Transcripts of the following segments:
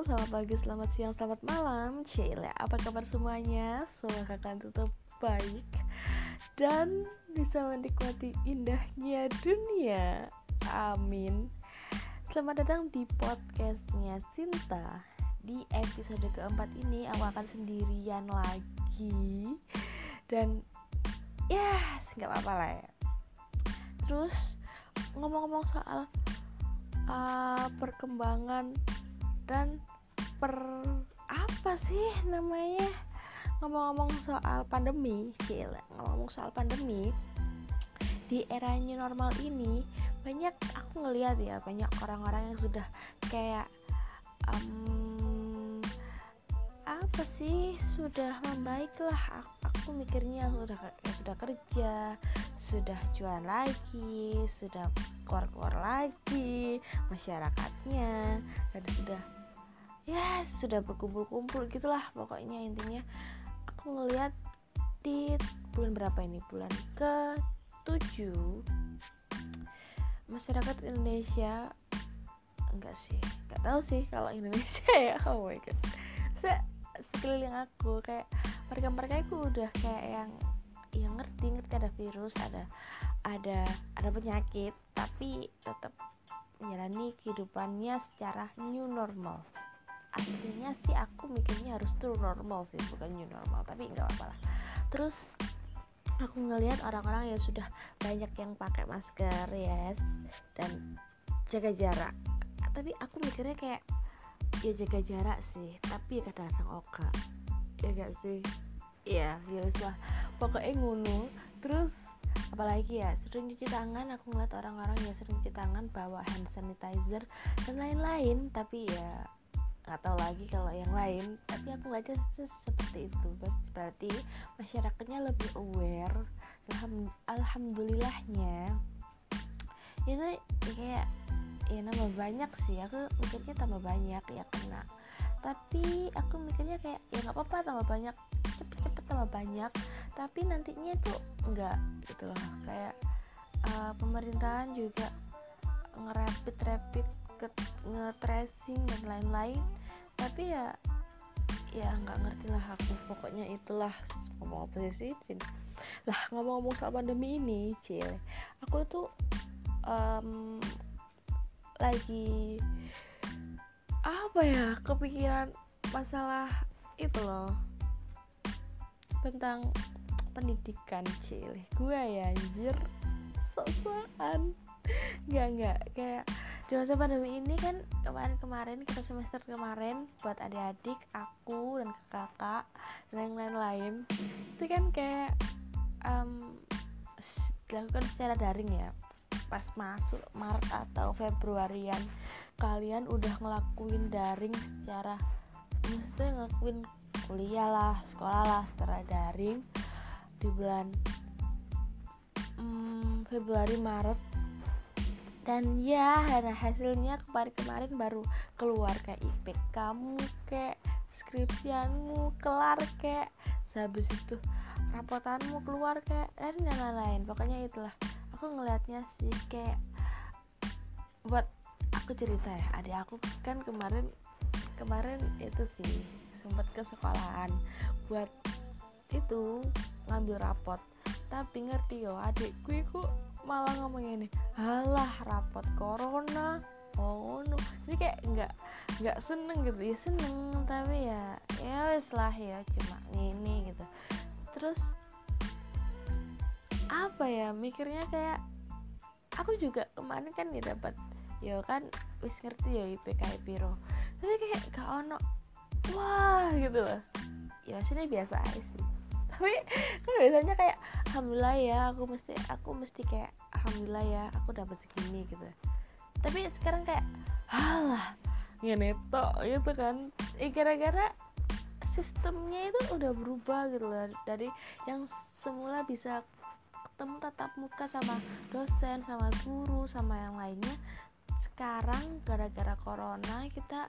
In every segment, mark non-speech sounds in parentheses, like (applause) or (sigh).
selamat pagi, selamat siang, selamat malam. Cile, apa kabar semuanya? Semoga kalian tetap baik Dan bisa menikmati indahnya dunia. Amin. Selamat datang di podcastnya Sinta. Di episode keempat ini aku akan sendirian lagi. Dan ya nggak apa-apa lah ya. Terus ngomong-ngomong soal uh, perkembangan dan per apa sih namanya? Ngomong-ngomong soal pandemi cila ngomong soal pandemi di era new normal ini banyak aku ngeliat ya banyak orang-orang yang sudah kayak um, apa sih sudah membaik lah. Aku, aku mikirnya sudah ya sudah kerja sudah jual lagi sudah keluar-keluar lagi masyarakatnya dan sudah ya sudah berkumpul-kumpul gitulah pokoknya intinya. Aku ngeliat di bulan berapa ini? Bulan ke 7 masyarakat Indonesia enggak sih enggak tahu sih kalau Indonesia (laughs) ya. Oh my god. Se sekeliling aku kayak mereka-mereka itu udah kayak yang yang ngerti ngerti ada virus ada ada ada penyakit tapi tetap menjalani kehidupannya secara new normal aslinya sih aku mikirnya harus true normal sih bukan new normal tapi nggak apa-apa lah. Terus aku ngelihat orang-orang yang sudah banyak yang pakai masker yes dan jaga jarak. Tapi aku mikirnya kayak ya jaga jarak sih tapi kadang-kadang oke ya gak sih? Iya ya lah. Pokoknya ngunu terus apalagi ya sering cuci tangan aku ngeliat orang-orang yang sering cuci tangan bawa hand sanitizer dan lain-lain. Tapi ya nggak tahu lagi kalau yang lain. Tapi aku ngeliatnya seperti itu. Berarti masyarakatnya lebih aware. Alham alhamdulillahnya. Itu kayak ya nambah banyak sih. Aku mikirnya tambah banyak ya kena. Tapi aku mikirnya kayak ya nggak apa-apa tambah banyak. Cepet-cepet tambah banyak. Tapi nantinya tuh enggak gitu loh. Kayak uh, pemerintahan juga ngerapid rapid nge-tracing dan lain-lain tapi ya ya nggak ngerti lah aku. Pokoknya itulah ngomong apa sih lah ngomong-ngomong soal pandemi ini cile aku tuh um, lagi apa ya kepikiran masalah itu loh. Tentang pendidikan cile gue ya anjir sosokan nggak nggak kayak di masa pandemi ini kan kemarin-kemarin kita semester kemarin buat adik-adik aku dan kakak dan yang lain-lain. Itu kan kayak um, dilakukan secara daring ya. Pas masuk Maret atau Februarian kalian udah ngelakuin daring secara maksudnya ngelakuin kuliah lah sekolah lah secara daring. Di bulan Februari Maret dan ya nah hasilnya kemarin-kemarin baru keluar kayak IP kamu kayak skripsianmu kelar kayak habis itu rapotanmu keluar kayak dan lain-lain. Pokoknya itulah. Aku ngelihatnya sih kayak buat aku cerita ya adik aku kan kemarin kemarin itu sih sempat ke sekolahan buat itu ngambil rapot. Tapi ngerti yo adikku itu malah ngomong ini halah rapot corona. Oh no. Ini kayak nggak nggak seneng gitu. Ya seneng tapi ya ya wes lah ya cuma ini gitu. Terus apa ya mikirnya kayak aku juga kemarin kan ya dapat ya kan wis ngerti ya IPK Piro tapi kayak gak ono wah gitu loh. Ya sini biasa aja sih. Tapi kan biasanya kayak alhamdulillah ya aku mesti aku mesti kayak alhamdulillah ya aku dapat segini gitu. Tapi sekarang kayak halah ngeneto gitu kan. Eh gara-gara sistemnya itu udah berubah gitu loh. Dari yang semula bisa ketemu tatap muka sama dosen sama guru sama yang lainnya sekarang gara-gara corona kita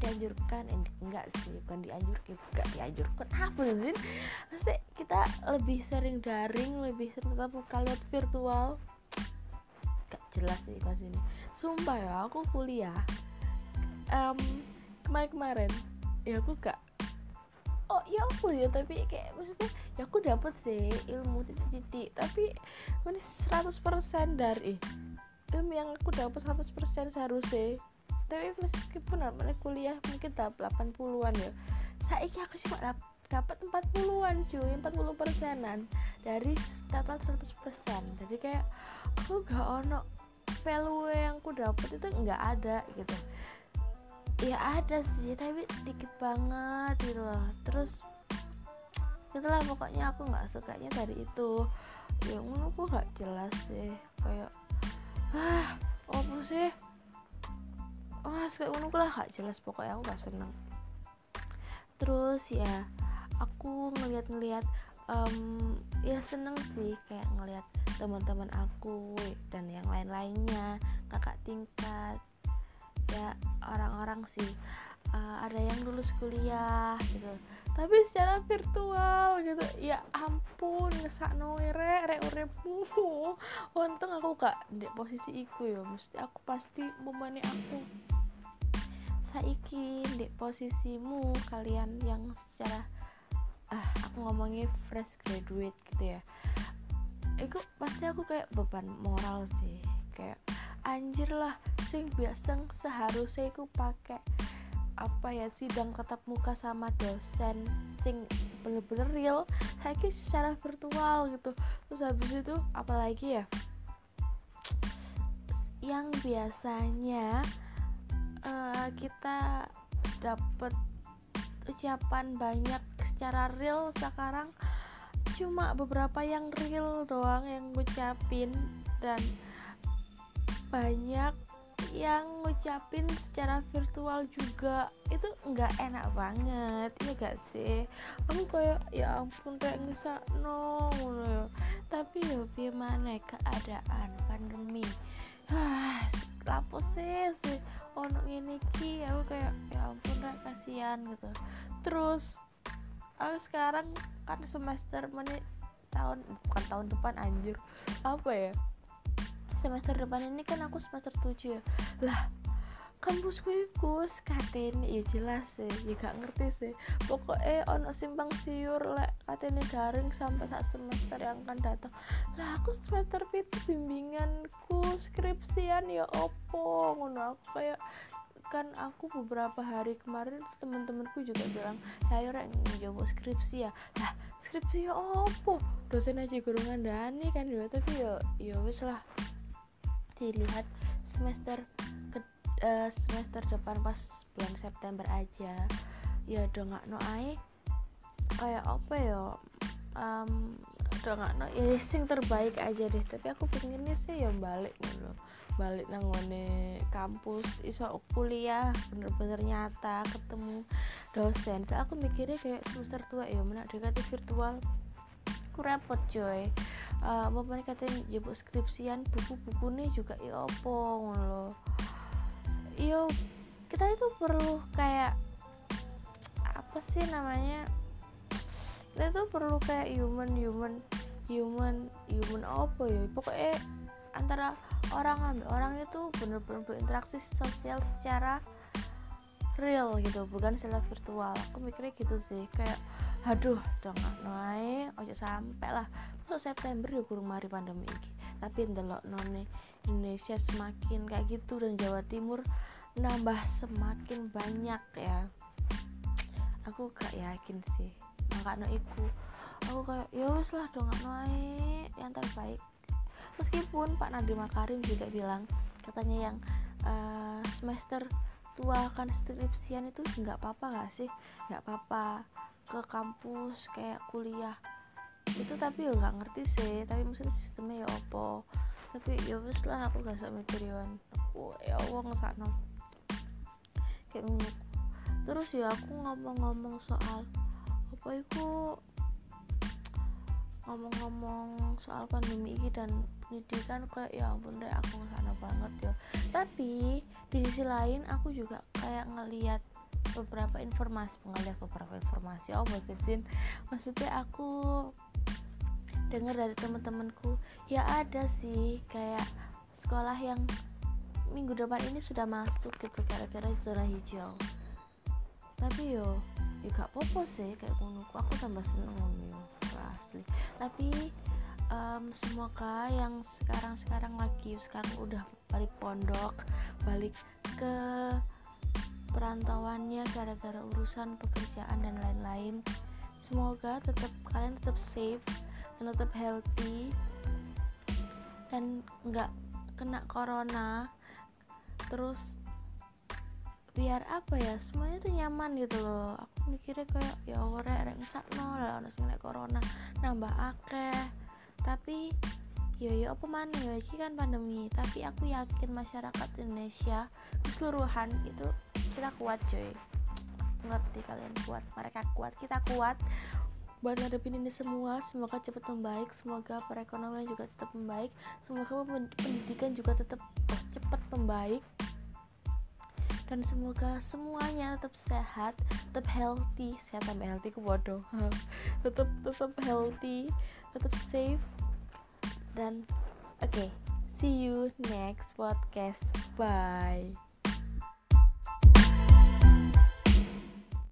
dianjurkan eh, enggak sih bukan dianjurkan enggak dianjurkan apa sih? Pasti kita lebih sering daring lebih sering tetap lihat virtual. Gak jelas sih pas ini. Sumpah ya aku kuliah um, kemarin-kemarin ya aku gak oh ya aku ya tapi kayak maksudnya ya aku dapet sih ilmu titik-titik tapi ini 100% dari ilmu yang aku dapat 100% seharusnya tapi meskipun namanya kuliah mungkin tahap 80-an ya. Saya aku cuma dapat 40-an cuy 40 persenan. Dari total 100% jadi kayak aku gak ono value yang aku dapat itu nggak ada gitu. Ya ada sih tapi dikit banget gitu loh. Terus itulah pokoknya aku nggak sukanya dari itu. Yang aku nggak jelas sih. Kayak ah apa sih wah kayak ngono lah gak jelas pokoknya aku gak seneng. Terus ya aku ngeliat-ngeliat um, ya seneng sih kayak ngeliat teman-teman aku dan yang lain-lainnya kakak tingkat ya orang-orang sih. Uh, ada yang lulus kuliah gitu tapi secara virtual gitu. Ya ampun ngesak noire rek urepmu (laughs) untung aku gak di posisi iku ya. Mesti aku pasti memani aku. Saiki di posisimu kalian yang secara ah aku ngomongnya fresh graduate gitu ya. Itu pasti aku kayak beban moral sih. Kayak anjir lah sing biasa seharusnya aku pakai apa ya sidang tetap muka sama dosen sing bener-bener real saya secara virtual gitu. Terus habis itu apalagi ya? Yang biasanya uh, kita dapat ucapan banyak secara real sekarang cuma beberapa yang real doang yang ngucapin dan banyak yang ngucapin secara virtual juga. Itu nggak enak banget ya gak sih? Aku kayak ya ampun kayak ngesak no ya. tapi ya gimana keadaan pandemi? Ah lapo sih sih? Ono ini ki aku kayak ya ampun kayak kasihan gitu. Terus aku sekarang kan semester menit tahun bukan tahun depan anjir. Apa ya semester depan ini kan aku semester 7 ya. Lah kampusku itu katene ya jelas sih ya gak ngerti sih. Pokoknya ono simpang siur lek katene daring sampai saat semester yang akan datang. Lah aku semester itu bimbinganku skripsian ya opo? Ngono aku kayak kan aku beberapa hari kemarin temen-temenku juga bilang saya orang nyoba skripsi ya. Lah skripsi ya opo? Dosen aja gurungan dani kan ya tapi ya ya wis lah dilihat semester ke uh, semester depan pas bulan September aja. Ya udah nggak no ai kayak apa ya? Um, udah nggak no ya sing terbaik aja deh. Tapi aku pengennya sih ya balik dulu balik nangone kampus iso kuliah bener-bener nyata ketemu dosen. So, aku mikirnya kayak semester tua ya mana dekati virtual aku repot coy uh, apa mereka katain jebuk skripsian buku-buku nih juga ya opo ngono yo kita itu perlu kayak apa sih namanya kita itu perlu kayak human human human human apa ya? Pokoknya antara orang ambil orang itu bener-bener berinteraksi sosial secara real gitu bukan secara virtual. Aku mikirnya gitu sih kayak aduh nggak naik ojo sampai lah. Masuk September ya kurang mari pandemi ini tapi ndelok none Indonesia semakin kayak gitu dan Jawa Timur nambah semakin banyak ya. Aku gak yakin sih. Maka no iku aku kayak ya wis lah dong naik yang terbaik. Meskipun Pak Nadiem Makarim juga bilang katanya yang uh, semester tua kan skripsian itu nggak apa-apa gak sih? Nggak apa-apa ke kampus kayak kuliah. Itu tapi ya nggak ngerti sih tapi maksudnya sistemnya ya opo. Tapi ya wes lah aku gak usah mikir Yohan aku ya Allah ngesakno. Kayak ngono. Terus ya aku ngomong-ngomong soal apa itu ngomong-ngomong soal pandemi ini dan pendidikan kayak ya ampun deh aku ngesakno banget ya. Tapi di sisi lain aku juga kayak ngeliat beberapa informasi mengalihat beberapa informasi. Oh batasin maksudnya aku dengar dari teman-temanku ya ada sih kayak sekolah yang minggu depan ini sudah masuk gitu kira-kira zona hijau. Tapi yo juga popo sih kayak ngono aku tambah seneng yo asli. Tapi um, semoga yang sekarang sekarang lagi sekarang udah balik pondok balik ke perantauannya gara-gara urusan pekerjaan dan lain-lain. Semoga tetap kalian tetap safe dan tetap healthy dan nggak kena corona. Terus biar apa ya semuanya tuh nyaman gitu loh. Aku mikirnya kayak ya Allah rek rek no lah ono corona. Nambah akeh tapi yo yo apa mana ya? Ini kan pandemi. Tapi aku yakin masyarakat Indonesia keseluruhan itu kita kuat coy. Ngerti kalian kuat mereka kuat kita kuat. Buat ngadepin ini semua semoga cepat membaik semoga perekonomian juga tetap membaik semoga pendidikan juga tetap cepat membaik. Dan semoga semuanya tetap sehat tetap healthy. Sehat tambah healthy? Ke bodoh. (laughs) Tetap tetap healthy tetap safe. Dan oke okay, see you next podcast. Bye